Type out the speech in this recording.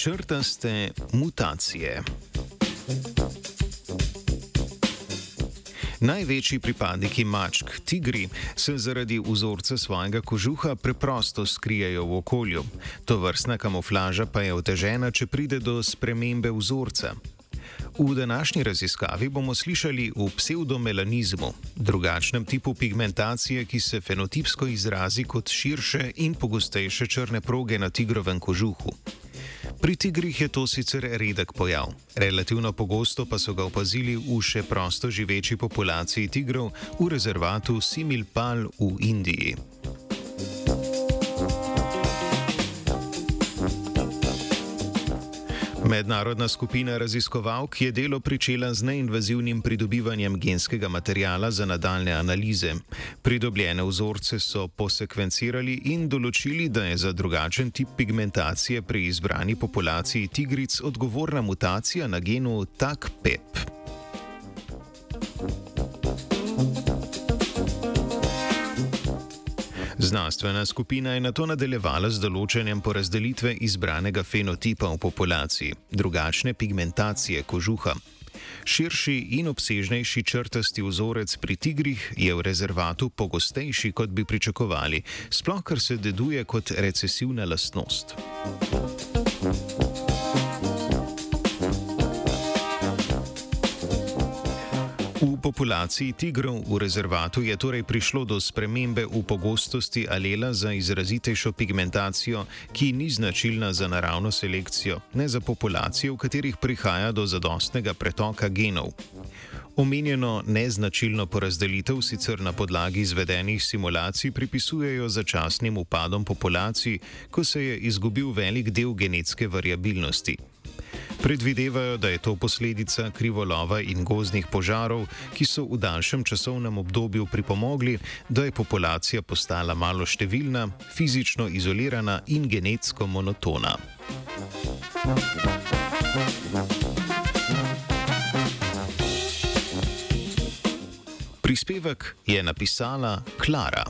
črtaste mutacije. Največji pripadniki mačk, tigri, se zaradi vzorca svojega kožuha preprosto skrijejo v okolju. To vrstna kamuflaža pa je otežena, če pride do spremembe vzorca. V današnji raziskavi bomo slišali o pseudomelanizmu, drugačnem tipu pigmentacije, ki se fenotipsko izrazi kot širše in pogostejše črne proge na tigrovem kožuhu. Pri tigrih je to sicer redek pojav, relativno pogosto pa so ga opazili v še prosto živeči populaciji tigrov v rezervatu Similpal v Indiji. Mednarodna skupina raziskovalk je delo pričela z neinvazivnim pridobivanjem genskega materijala za nadaljne analize. Pridobljene vzorce so posekvencirali in določili, da je za drugačen tip pigmentacije pri izbrani populaciji tigric odgovorna mutacija na genu TAC-PEP. Znanstvena skupina je na to nadaljevala z določenjem porazdelitve izbranega fenotipa v populaciji, drugačne pigmentacije kožuha. Širši in obsežnejši črtasti vzorec pri tigrih je v rezervatu pogostejši, kot bi pričakovali, sploh kar se deduje kot recesivna lastnost. Populaciji tigrov v rezervatu je torej prišlo do spremembe v pogostosti alela za izrazitejšo pigmentacijo, ki ni značilna za naravno selekcijo, ne za populacije, v katerih prihaja do zadostnega pretoka genov. Omenjeno neznačilno porazdelitev sicer na podlagi izvedenih simulacij pripisujejo začasnim upadom populacij, ko se je izgubil velik del genetske variabilnosti. Predvidevajo, da je to posledica krivolova in gozdnih požarov, ki so v daljšem časovnem obdobju pripomogli, da je populacija postala malo številna, fizično izolirana in genetsko monotona. Prispevek je napisala Klara.